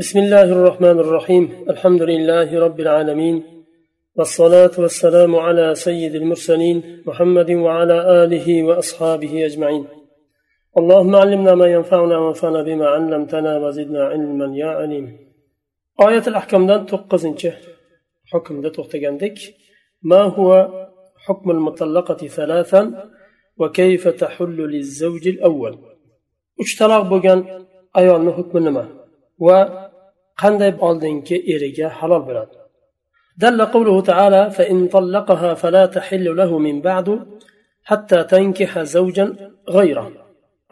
بسم الله الرحمن الرحيم الحمد لله رب العالمين والصلاة والسلام على سيد المرسلين محمد وعلى آله وأصحابه أجمعين اللهم علمنا ما ينفعنا وانفعنا بما علمتنا وزدنا علما يا عليم آية الأحكام دان توقزنش حكم دا توقتغندك ما هو حكم المطلقة ثلاثا وكيف تحل للزوج الأول اشتراك بوغان ayolni hukmi nima? Va qanday oldingi eriga halol bo'ladi. دل قوله تعالى فإن طلقها فلا تحل له من بعد حتى تنكح زوجا غيره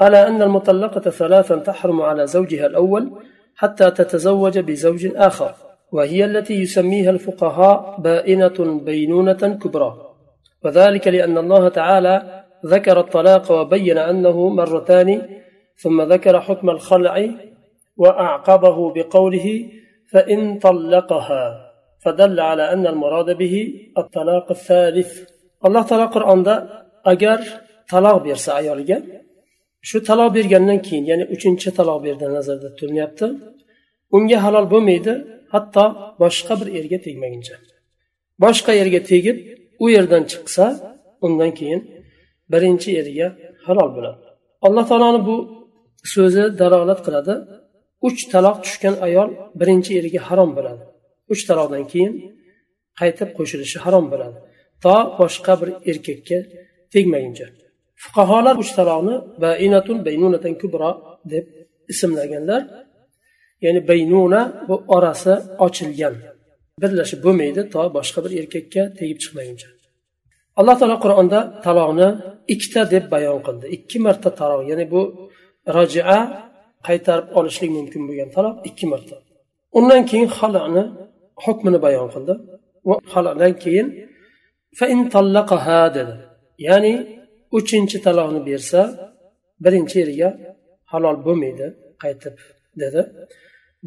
على أن المطلقة ثلاثا تحرم على زوجها الأول حتى تتزوج بزوج آخر وهي التي يسميها الفقهاء بائنة بينونة كبرى وذلك لأن الله تعالى ذكر الطلاق وبين أنه مرتان ثم ذكر حكم الخلع وأعقبه بقوله فإن طلقها فدل على أن المراد به الطلاق الثالث الله تعالى قرآن agar taloq bersa ayoliga shu taloq bergandan keyin ya'ni uchinchi taloq berdi nazarda tutilyapti unga halol bo'lmaydi hatto boshqa bir erga tegmaguncha boshqa erga tegib u yerdan chiqsa undan keyin birinchi eriga halol bo'ladi alloh taoloni bu so'zi dalolat qiladi Uch taloq tushgan ayol birinchi eriga harom bo'ladi. Uch taloqdan keyin qaytib qo'shilishi harom bo'ladi. To boshqa bir erkakka tegmaguncha. Fuqarolar uch taloqni bainatun baynunatan kubro deb ismlaganlar ya'ni baynuna bu orasi ochilgan. Birlashib bo'lmaydi to boshqa bir erkakka tegib chiqmaguncha. Alloh taolo qur'onda taloqni ikkita deb bayon qildi. Ikki marta taloq ya'ni bu rojia qaytarib olishlik mumkin bo'lgan taloq ikki marta undan keyin haloni hukmini bayon qildi va halodan keyin dedi ya'ni uchinchi taloqni bersa birinchi eriga halol bo'lmaydi qaytib dedi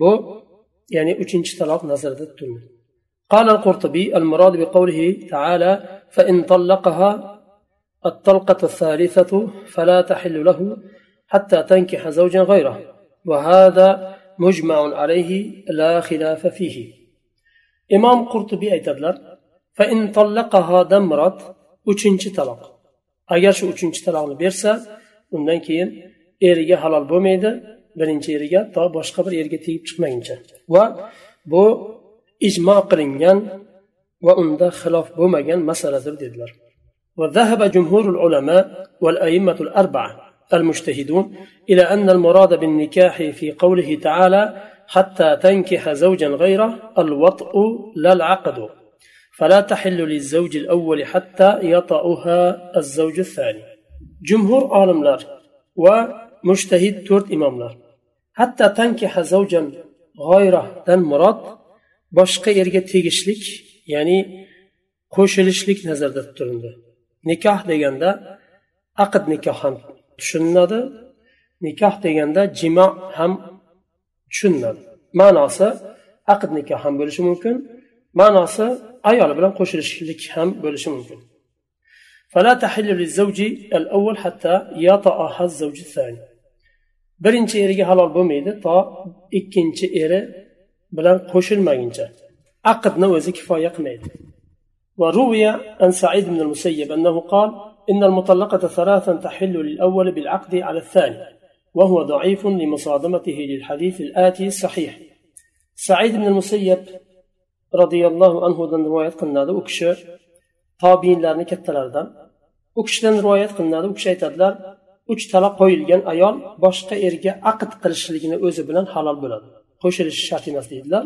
bu ya'ni uchinchi taloq nazarda tutildi قال القرطبي المراد بقوله تعالى فإن طلقها الطلقة الثالثة فلا تحل له حتى تنكح زوجا غيره وهذا مجمع عليه لا خلاف فيه إمام قرطبي aytadilar فإن طلقها دمرت uchinchi taloq agar shu uchinchi taloqni bersa undan keyin eriga halol bo'lmaydi birinchi eriga to boshqa bir erga tegib chiqmaguncha va bu ijmo qilingan va unda xilof bo'lmagan masaladir dedilar وذهب جمهور العلماء والأئمة الأربعة المجتهدون إلى أن المراد بالنكاح في قوله تعالى حتى تنكح زوجا غيره الوطء لا العقد. فلا تحل للزوج الأول حتى يطأها الزوج الثاني. جمهور عالملار ومجتهد تورت إماملار. حتى تنكح زوجا غيره دن مراد boshqa erga tegishlik ya'ni qo'shilishlik nazarda tutildi nikoh deganda aqd nikoh ham tushuniladi nikoh deganda jimo ham tushuniladi ma'nosi aqd nikoh ham bo'lishi mumkin ma'nosi ayoli bilan qo'shilishlik ham bo'lishi mumkin فلا تحل للزوج الأول حتى يطأها الزوج الثاني birinchi eriga halol bo'lmaydi to ikkinchi eri bilan qo'shilmaguncha aqdni o'zi kifoya qilmaydi وروي عن سعيد بن المسيب أنه قال إن المطلقة ثلاثا تحل للأول بالعقد على الثاني وهو ضعيف لمصادمته للحديث الآتي الصحيح سعيد بن المسيب رضي الله عنه دن رواية قلنا ذا أكش طابين لارني كتلردن أكشدن رواية قلنا ذا أكش aytadilar uch taloq qo'yilgan ayol boshqa erga aqd qilishligini o'zi bilan halol bo'ladi qo'shilishi shart emas deydilar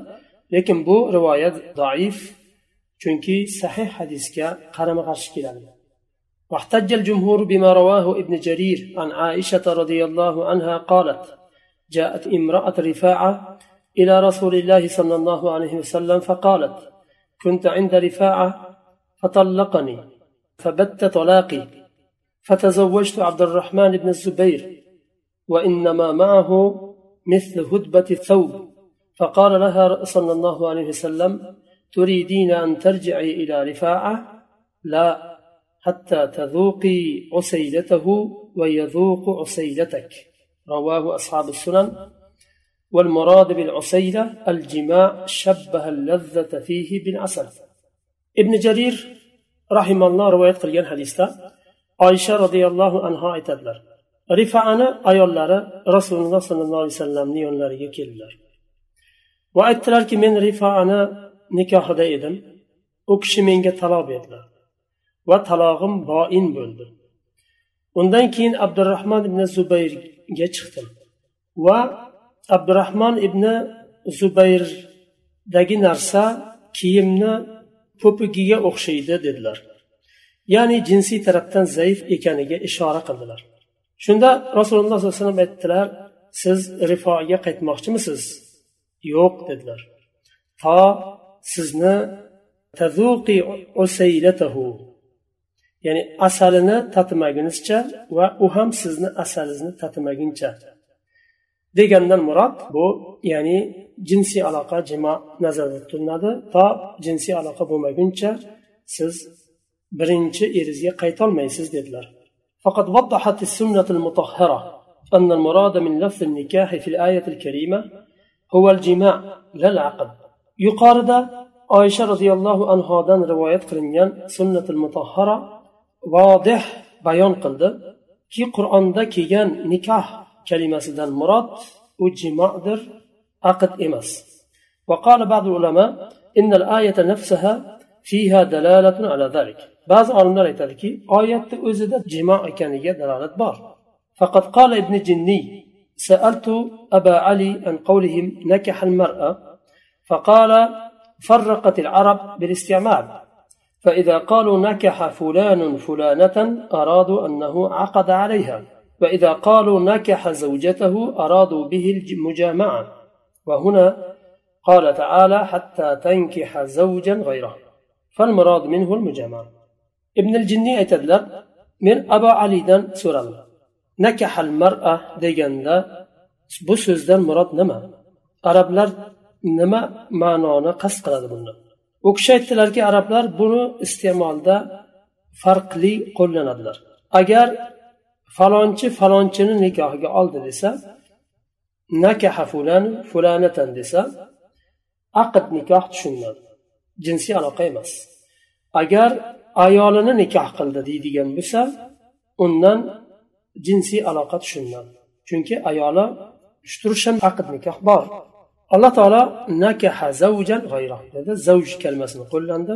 lekin bu rivoyat zaif chunki sahih hadisga qarama qarshi keladi واحتج الجمهور بما رواه ابن جرير عن عائشة رضي الله عنها قالت جاءت امرأة رفاعة إلى رسول الله صلى الله عليه وسلم فقالت كنت عند رفاعة فطلقني فبت طلاقي فتزوجت عبد الرحمن بن الزبير وإنما معه مثل هدبة الثوب. فقال لها صلى الله عليه وسلم تريدين أن ترجعي إلى رفاعة؟ لا. حتى تذوقي عسيلته ويذوق عسيلتك رواه أصحاب السنن. والمراد بالعسيلة الجماع شبه اللذة فيه بالعسل. ابن جرير رحم الله رواية قليان حديثة. عائشة رضي الله عنها اعتدلر رفعنا أيالر رسول الله صلى الله عليه وسلم نيون لر يكيلر وأتلر كمن رفعنا نكاح دائدم أكشمين طلاب يدلر va talog'im boin bo'ldi. Undan keyin abdurahmon ibn zubayrga chiqdim va abdurahmon ibn zubayrdagi narsa kiyimni po'pigiga o'xshaydi dedilar. Ya'ni jinsiy tarafdan zaif ekaniga ishora qildilar. Shunda rasululloh sollallohu alayhi vasallam aytdilar siz rifoga qaytmoqchimisiz? Yo'q dedilar. To sizni tazuqi usaylatahu. ya'ni asalini tatimagunizcha va u ham sizni asalingizni tatimaguncha degandan murod bu ya'ni jinsiy aloqa jimo nazarda tutiladi to jinsiy aloqa bo'lmaguncha siz birinchi eringizga qaytolmaysiz dedilar فقد وضحت السنة المطهرة أن المراد من لفظ النكاح في الآية الكريمة هو الجماع لا العقد يقارد عائشة رضي الله عنها دان رواية قلنيان كي قرآن دا كيان نكاح كلمة سدان مراد وجماع در عقد إمس وقال بعض العلماء إن الآية نفسها فيها دلالة على ذلك ba'zi olimlar aytadiki oyatni o'zida jimo ekaniga dalolat bor. Faqat qala ibn jinniy سألت أبا علي عن قولهم نكح المرأة فقال فرقت العرب بالاستعمال فإذا قالوا نكح فلان فلانة أرادوا أنه عقد عليها وإذا قالوا نكح زوجته أرادوا به المجامعة وهنا قال تعالى حتى تنكح زوجا غيره فالمراد منه المجامعة ibn jinniy aytadilar men abu alidan so'radim nakahal mar'a deganda bu so'zdan murod nima arablar nima ma'noni qasd qiladi bunda u kishi aytdilarki arablar buni iste'molda farqli qo'llanadilar. Agar falonchi falonchini nikohiga oldi desa nakaha fulan fulanatan desa aqd nikoh tushuniladi jinsiy aloqa emas. Agar ayolini nikoh qildi deydigan bo'lsa undan jinsiy aloqa tushuniladi chunki ayoli turisham aqd nikoh bor. الله alloh taolo nakaha zavjan dedi zavj kalimasini qo'llandi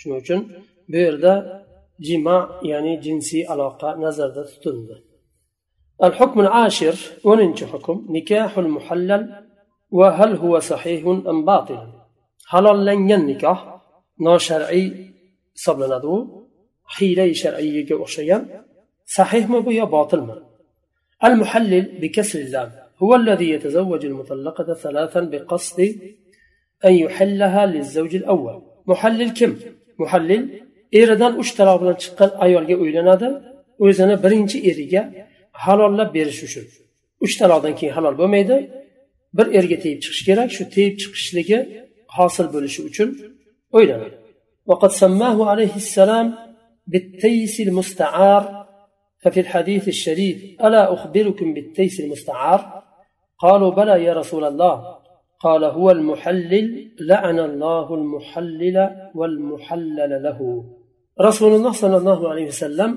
shuning uchun bu yerda jima ya'ni jinsiy aloqa nazarda tutildi الحكم العاشر وننجح حكم؟ نكاح المحلل وهل هو صحيح أم باطل؟ حلال لن ينكح نا شرعي صبل ندو حيلي شرعي صحيح ما بيا باطل ما. المحلل بكسر اللام هو الذي يتزوج المطلقة ثلاثا بقصد أن يحلها للزوج الأول. محلل كم؟ محلل إيردان أشترى بلان أيوال جي أولينا دا وإذن برينج إيريا حلال لبيرش وشل أشترى بلان كي بميدا بر إيريا تيب چقش كيراك شو تيب چقش لكي حاصل بلش وشل أولينا وقد سماه عليه السلام بالتيس المستعار. ففي الحديث الشريف ألا أخبركم بالتيس المستعار؟ قالوا بلى يا رسول الله قال هو المحلل لعن الله المحلل والمحلل له رسول الله صلى الله عليه وسلم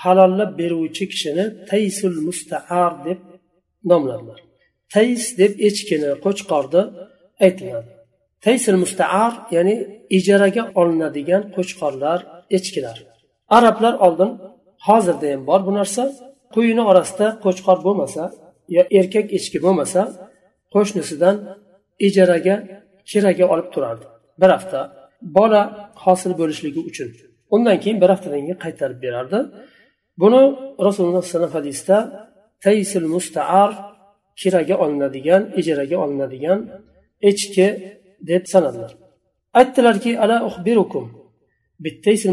halollab beruvchi kishini taysul mustaar deb nomladilar tays deb echkini qo'chqorni aytiladi taysil mustaar ya'ni ijaraga olinadigan qo'chqorlar echkilar arablar oldin hozirda ham bor bu narsa qo'yini orasida qo'chqor bo'lmasa yo erkak echki bo'lmasa qo'shnisidan ijaraga kiraga olib turardi bir hafta. Bola hosil bo'lishligi uchun. Undan keyin bir haftadan keyin qaytarib berardi. Buni rasululloh alayhi vasallam hadisda taysil mustaar kiraga olinadigan ijaraga olinadigan echki deb sanadilar. Aytdilarki ala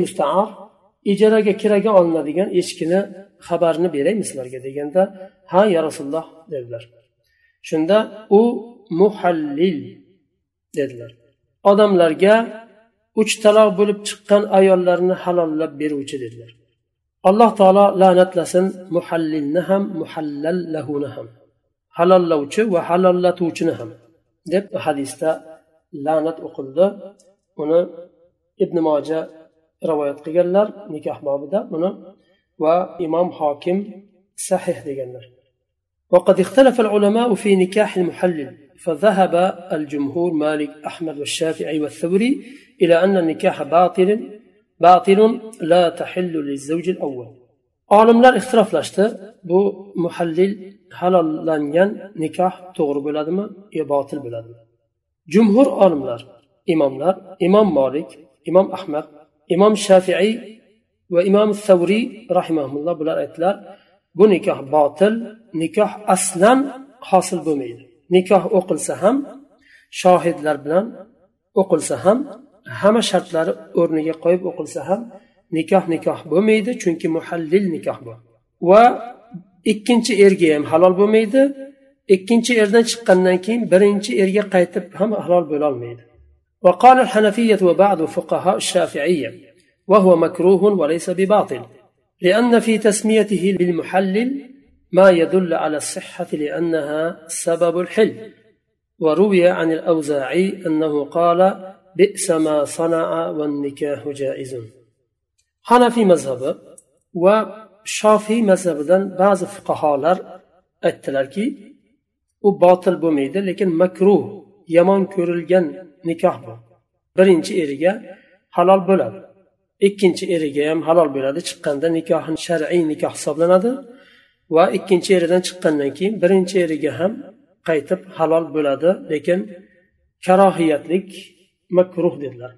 mustaar ijaraga kiraga olinadigan echkini xabarini beraymi sizlarga deganda ha ya rasululloh dedilar. Shunda u muhallil dedilar. Odamlarga uch taloq bo'lib chiqqan ayollarni halollab beruvchi dedilar. Alloh taolo la'natlasin muhallilni ham muhallal lahuni ham. Halollovchi va halollatuvchini ham deb hadisda la'nat o'qildi. Uni ibn moja rivoyat qilganlar نكاح بابدا buni وإمام حاكم صحيح sahih وقد اختلف العلماء في نكاح المحلل فذهب الجمهور مالك أحمد والشافعي والثوري إلى أن النكاح باطل باطل لا تحل للزوج الأول. أعلم لا اختلاف لاشتا بو محلل هل لن ين نكاح تغر بلادما يباطل بلادما. جمهور أعلم لار إمام لار إمام مالك إمام أحمد imom shafiiy va imom savriy rahimaulloh bular aytdilar bu nikoh botil nikoh aslan hosil bo'lmaydi. Nikoh o'qilsa ham shohidlar bilan o'qilsa ham hamma shartlari o'rniga qo'yib o'qilsa ham nikoh nikoh bo'lmaydi chunki muhallil nikoh bu va ikkinchi erga ham halol bo'lmaydi ikkinchi erdan chiqqandan keyin birinchi erga qaytib ham halol bo'lolmaydi وقال الحنفية وبعض فقهاء الشافعية وهو مكروه وليس بباطل لأن في تسميته بالمحلل ما يدل على الصحة لأنها سبب الحل. وروي عن الأوزاعي أنه قال بئس ما صنع والنكاح جائز hanafiy mazhabi va shofiy mazhabidan ba'zi fuqarolar aytdilarki u botil lekin makruh yomon ko'rilgan nikoh bu. Birinchi eriga halol bo'ladi. Ikkinchi eriga ham halol bo'ladi. Chiqqanda nikoh shar'iy nikoh hisoblanadi va ikkinchi eridan chiqqandan keyin birinchi eriga ham qaytib halol bo'ladi lekin karohiyatlik makruh dedilar.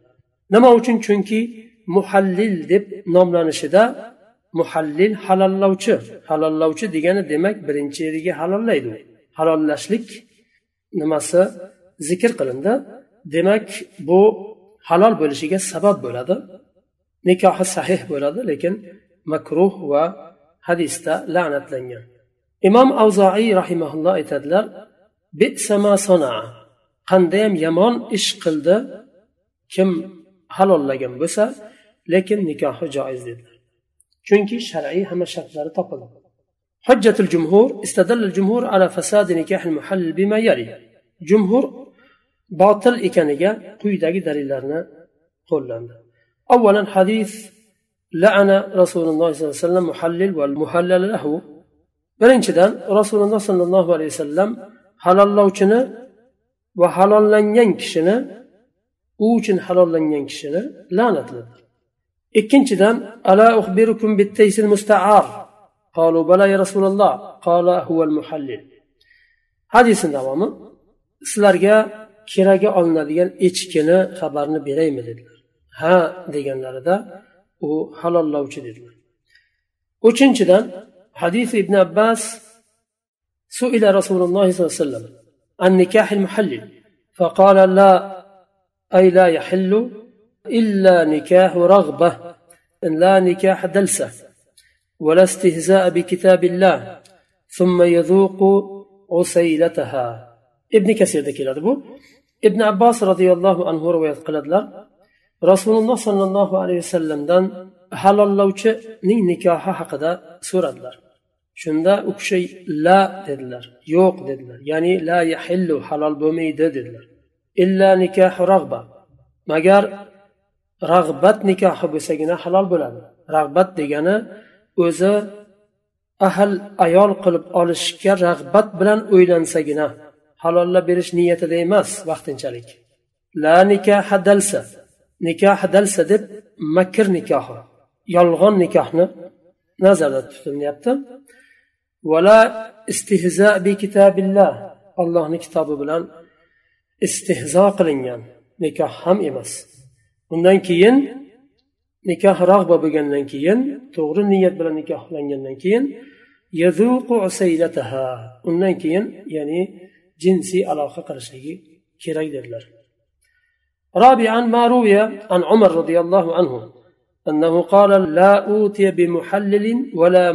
Nima uchun? Chunki muhallil deb nomlanishida muhallil halollovchi halollovchi degani demak birinchi eriga halollaydi. Halollashlik nimasi? zikr qilindi. Demak bu halol bo'lishiga sabab bo'ladi. Nikohi sahih bo'ladi lekin makruh va hadisda la'natlangan. Imom avzoiy rahimaulloh aytadilar qandayyam yomon ish qildi kim halollagan bo'lsa lekin nikohi joiz dedilar. Chunki shar'iy hamma shartlari topildi. Hujjatul jumhur istadallal jumhur ala fasadi nikohil muhall bima yari jumhur باطل إكانيا قيداقي دليلارنا قولنا أولا حديث لعن رسول الله صلى الله عليه وسلم محلل والمحلل له birinchidan rasululloh sollallohu alayhi vasallam halollovchini va halollangan kishini u uchun halollangan kishini la'natladi ikkinchidan ala uxbirukum bittaysil musta'ar قالوا بلى يا رسول الله قال هو المحلل hadisni davomi sizlarga keraga olinadigan echkini xabarini beraymi dedilar. Ha deganlarida u halollovchi dedilar. Uchinchidan hadis ibn abbas سئل رسول الله صلى الله عليه وسلم عن نكاح المحلل فقال لا أي لا يحل إلا نكاح رغبة لا نكاح دلسة ولا استهزاء بكتاب الله ثم يذوق عسيلتها ابن كثير ذكر ابن ibn abbos roziyallohu anhu rivoyat qiladilar. Rasululloh sollallohu alayhi vasallamdan halollovchining nikohi haqida so'radilar. Shunda u kishi la dedilar yo'q dedilar. Ya'ni la yahillu halol bo'lmaydi dedilar. Illa nikohu rag'ba. Magar rag'bat nikohi bo'lsagina halol bo'ladi. Rag'bat degani o'zi ahil ayol qilib olishga rag'bat bilan o'ylansagina halollab berish niyatida emas vaqtinchalik. La nikaha dalsa. Nikoh dalsa deb makr nikohi yolg'on nikohni nazarda tutilyapti vala istihzo bi kitabillah. Allohni kitobi bilan istehzo qilingan nikoh ham emas. Undan keyin nikoh rag'ba bo'lgandan keyin to'g'ri niyat bilan nikohlangandan keyin undan keyin ya'ni jinsiy aloqa qilishligi kerak dedilar رابعا ما روي عن عمر رضي الله عنه أنه قال لا أوتي بمحلل ولا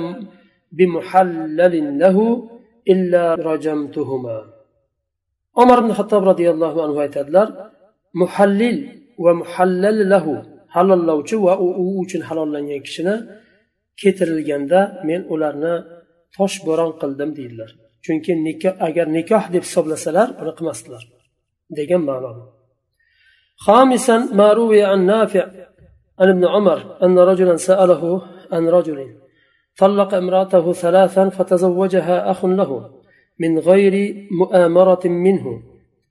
بمحلل له إلا رجمتهما عمر بن الخطاب رضي الله عنه aytadilar muhallil va muhallal lahu halollovchi va u uchun halollangan kishini keltirilganda men ularni tosh bo'ron qildim deydilar Chunki nikoh agar nikoh deb hisoblasalar buni qilmasdilar degan ma'no خامسا ما روي عن نافع عن ابن عمر أن رجلا سأله عن رجل طلق امرأته ثلاثا فتزوجها أخ له من غير مؤامرة منه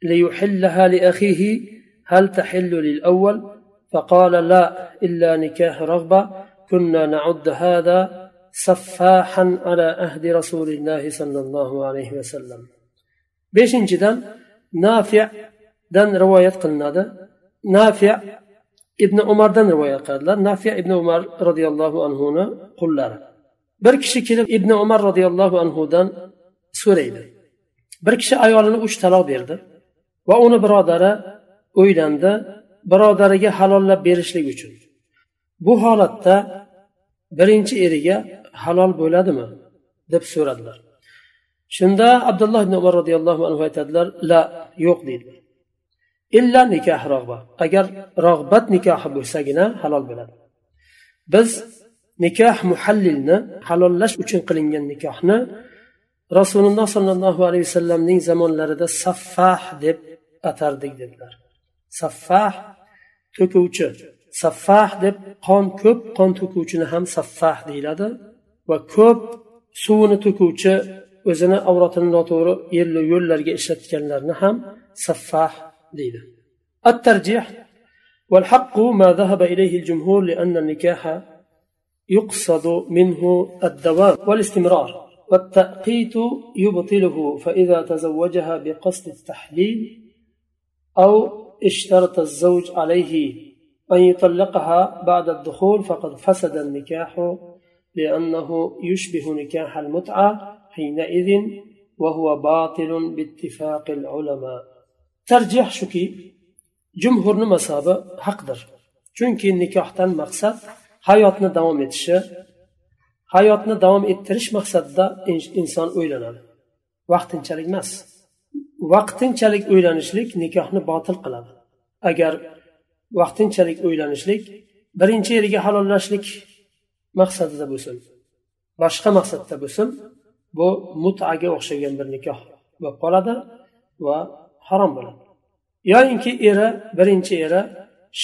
ليحلها لأخيه هل تحل للأول فقال لا إلا نكاح رغبة كنا نعد هذا saffahan ala ahdi rasulillahi sollallohu alayhi vasallam beshinchidan nafiyadan rivoyat qilinadi nafiya ibn umardan rivoyat qiladilar nafiya ibn umar roziyallohu anhuni qullari bir kishi kelib ibn umar roziyallohu anhudan so'raydi bir kishi ayolini uch taloq berdi va uni birodari o'ylandi birodariga halollab berishlik uchun bu holatda birinchi eriga halol bo'ladimi? deb so'radilar. Shunda abdulloh ibn umar roziyallohu anhu aytadilar la yo'q deydilar illa nikoh rog'ba agar rog'bat nikohi bo'lsagina halol bo'ladi. Biz nikoh muhallilni halollash uchun qilingan nikohni rasululloh sollallohu alayhi vasallamning zamonlarida saffah deb atardik dedilar. Saffah to'kuvchi. Saffah deb qon ko'p qon to'kuvchini ham saffah deyiladi. Va ko'p suvini to'kuvchi o'zini avratini noto'g'ri yo'llarga ishlatganlarni ham saffah deydi. الترجيح والحق ما ذهب إليه الجمهور لأن النكاح يقصد منه الدوام والاستمرار والتأقيت يبطله فإذا تزوجها بقصد التحليل أو اشترط الزوج عليه أن يطلقها بعد الدخول فقد فسد النكاح لأنه يشبه نكاح المتعة حينئذ وهو باطل باتفاق العلماء ترجيح شكي جمهور مذهبي حقدر chunki nikohdan maqsad hayotni davom etishi hayotni davom ettirish maqsadida inson o'ylanadi vaqtinchalik emas vaqtinchalik o'ylanishlik nikohni botil qiladi agar vaqtinchalik o'ylanishlik birinchi yeriga halollashlik maqsadida bo'lsin. Boshqa maqsadda bo'lsin bu mutaga o'xshagan bir nikoh bo'lib qoladi va harom bo'ladi. Yoyinki eri birinchi eri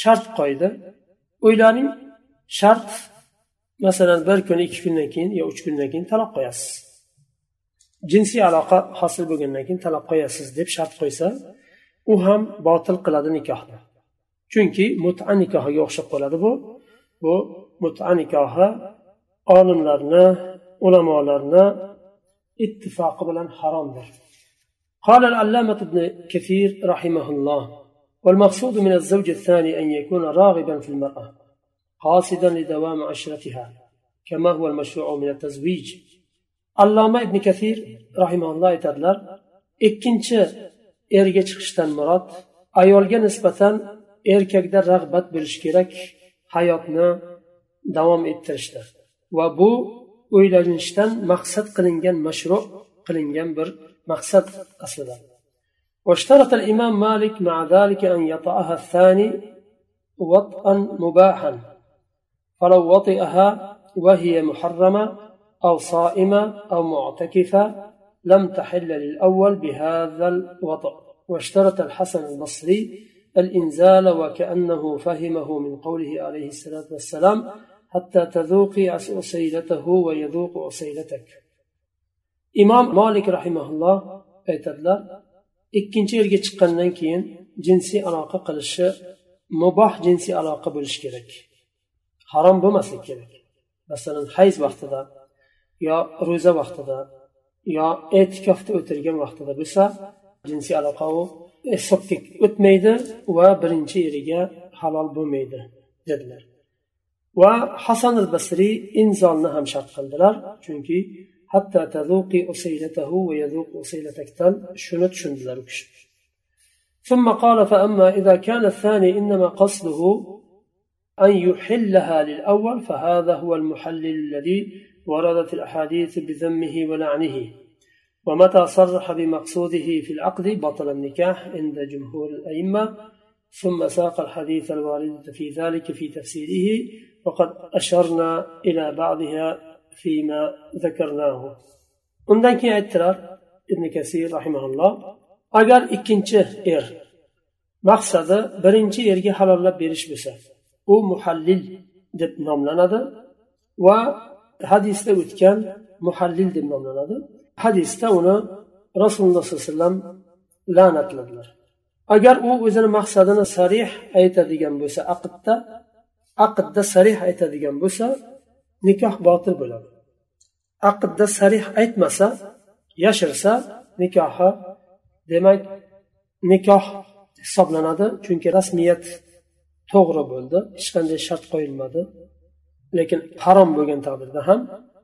shart qo'ydi. O'ylaning shart masalan bir kun ikki kundan keyin yo uch kundan keyin taloq qo'yasiz. Jinsiy aloqa hosil bo'lgandan keyin taloq qo'yasiz deb shart qo'ysa u ham botil qiladi nikohni. Chunki muta nikohiga o'xshab qoladi bu. bu muta nikohi olimlarni ulamolarni ittifoqi bilan haromdir قال العلامة ابن كثير رحمه الله والمقصود من الزوج الثاني أن يكون راغبا في المرأة قاصدا لدوام عشرتها كما هو المشروع من التزويج alloma ibn kathir rahimalloh aytadilar ikkinchi erga chiqishdan murod ayolga nisbatan erkakda rag'bat bo'lishi kerak hayotni davom ettirishda va bu o'ylanishdan maqsad qilingan mashru qilingan bir maqsad aslida. واشترط الإمام مالك مع ذلك أن يطأها الثاني وطئا مباحا فلو وطئها وهي محرمة أو صائمة أو معتكفة لم تحل للأول بهذا الوطأ واشترط الحسن البصري الإنزال وكأنه فهمه من قوله عليه الصلاة والسلام حتى تذوقي عسيلته ويذوق عسيلتك إمام مالك رحمه الله aytadilar ikkinchi yilga chiqqandan keyin jinsiy aloqa qilishi muboh jinsiy aloqa bo'lishi kerak harom bo'lmasligi kerak masalan hayz vaqtida yo ro'za vaqtida yo e'tikofda o'tirgan vaqtida bo'lsa jinsiy aloqa u hisobga o'tmaydi va birinchi eriga halol bo'lmaydi dedilar va hasan al basriy inzolni ham shart qildilar chunki hatto tazuqi usaylatahu va yazuq usaylatakdan shuni tushundilar u kishi ثم قال فأما إذا كان الثاني إنما قصده أن يحلها للأول فهذا هو المحلل الذي وردت الأحاديث بذمه ولعنه ومتى صرح بمقصوده في العقد بطل النكاح عند جمهور الأئمة ثم ساق الحديث الواردة في ذلك في تفسيره وقد أشرنا إلى بعضها فيما ذكرناه. عندك اعتراف ابن كثير رحمه الله. agar إير er maqsadi birinchi erga halollab berish bo'lsa u muhallil deb nomlanadi va hadisda o'tgan muhallil نوم nomlanadi hadisda uni rasululloh sollallohu alayhi vasallam la'natladilar. Agar u o'zini maqsadini sarih aytadigan bo'lsa aqdda aqdda sarih aytadigan bo'lsa nikoh botil bo'ladi. Aqdda sarih aytmasa yashirsa nikohi demak nikoh hisoblanadi chunki rasmiyat to'g'ri bo'ldi hech qanday shart qo'yilmadi lekin harom bo'lgan taqdirda ham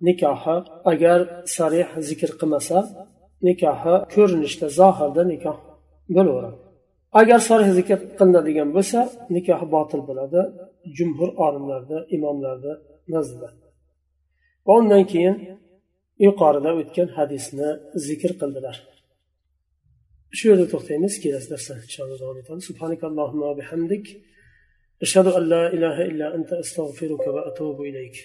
nikohi agar sarih zikr qilmasa nikohi ko'rinishda zohirda nikoh bo'laveradi. Agar sarih zikr qilinadigan bo'lsa nikohi botil bo'ladi jumhur olimlarda imomlarda nazdida va undan keyin yuqorida o'tgan hadisni zikr qildilar. Shu yerda to'xtaymiz kelasi darsda inshaalloh davom etamiz subhanakallohumma bihamdik. Ashhadu an la ilaha illa anta astag'firuka va atubu ilayk.